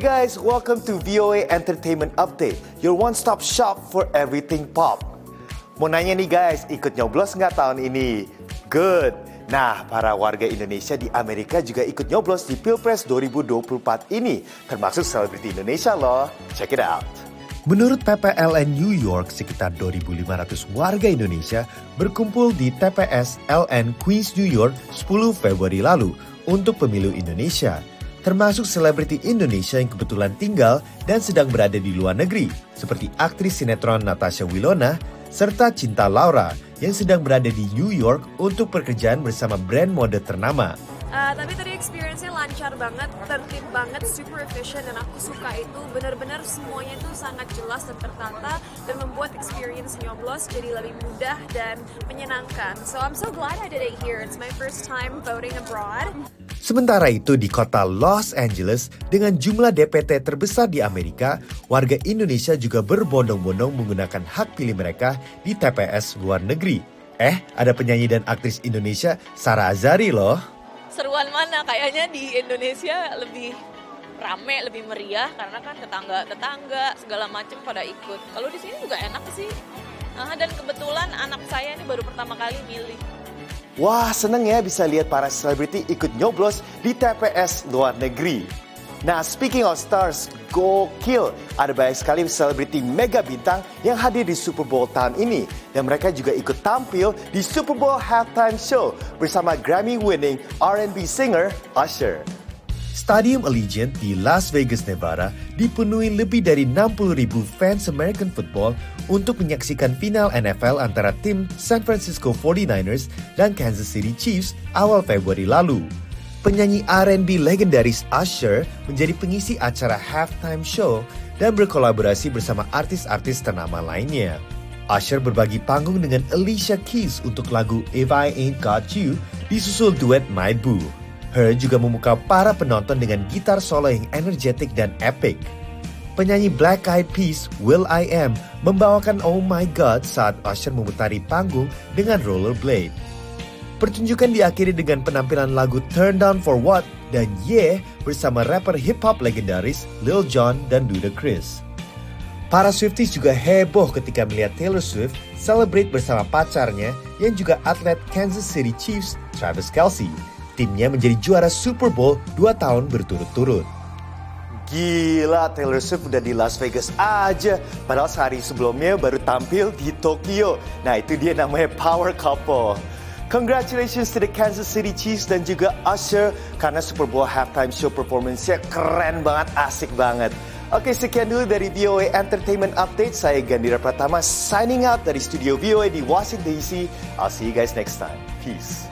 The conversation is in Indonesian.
guys, welcome to VOA Entertainment Update, your one-stop shop for everything pop. Mau nanya nih guys, ikut nyoblos nggak tahun ini? Good. Nah, para warga Indonesia di Amerika juga ikut nyoblos di Pilpres 2024 ini, termasuk selebriti Indonesia loh. Check it out. Menurut PPLN New York, sekitar 2.500 warga Indonesia berkumpul di TPS LN Queens, New York 10 Februari lalu untuk pemilu Indonesia. Termasuk selebriti Indonesia yang kebetulan tinggal dan sedang berada di luar negeri, seperti aktris sinetron Natasha Wilona, serta Cinta Laura yang sedang berada di New York untuk pekerjaan bersama brand mode ternama. Uh, tapi tadi experience-nya lancar banget, tertib banget, super efficient dan aku suka itu benar-benar semuanya itu sangat jelas dan tertata dan membuat experience nyoblos jadi lebih mudah dan menyenangkan. So I'm so glad I did it here. It's my first time voting abroad. Sementara itu di kota Los Angeles dengan jumlah DPT terbesar di Amerika, warga Indonesia juga berbondong-bondong menggunakan hak pilih mereka di TPS luar negeri. Eh, ada penyanyi dan aktris Indonesia Sarah Azari loh seruan mana kayaknya di Indonesia lebih rame lebih meriah karena kan tetangga tetangga segala macam pada ikut kalau di sini juga enak sih nah, dan kebetulan anak saya ini baru pertama kali milih Wah, seneng ya bisa lihat para selebriti ikut nyoblos di TPS luar negeri. Nah, speaking of stars, gokil. Ada banyak sekali selebriti mega bintang yang hadir di Super Bowl tahun ini. Dan mereka juga ikut tampil di Super Bowl Halftime Show bersama Grammy-winning R&B singer Usher. Stadium Allegiant di Las Vegas, Nevada dipenuhi lebih dari 60 ribu fans American football untuk menyaksikan final NFL antara tim San Francisco 49ers dan Kansas City Chiefs awal Februari lalu penyanyi R&B legendaris Usher menjadi pengisi acara halftime show dan berkolaborasi bersama artis-artis ternama lainnya. Usher berbagi panggung dengan Alicia Keys untuk lagu If I Ain't Got You, disusul duet My Boo. Her juga memukau para penonton dengan gitar solo yang energetik dan epic. Penyanyi Black Eyed Peas, Will I Am, membawakan Oh My God saat Usher memutari panggung dengan rollerblade. Pertunjukan diakhiri dengan penampilan lagu Turn Down For What dan Yeah bersama rapper hip-hop legendaris Lil Jon dan Ludacris. Para Swifties juga heboh ketika melihat Taylor Swift celebrate bersama pacarnya yang juga atlet Kansas City Chiefs, Travis Kelce. Timnya menjadi juara Super Bowl dua tahun berturut-turut. Gila, Taylor Swift udah di Las Vegas aja. Padahal sehari sebelumnya baru tampil di Tokyo. Nah, itu dia namanya power couple. Congratulations to the Kansas City Chiefs dan juga Usher karena Super Bowl halftime show performance-nya keren banget, asik banget. Oke, sekian dulu dari VOA Entertainment Update. Saya Gandira Pratama signing out dari studio VOA di Washington DC. I'll see you guys next time. Peace.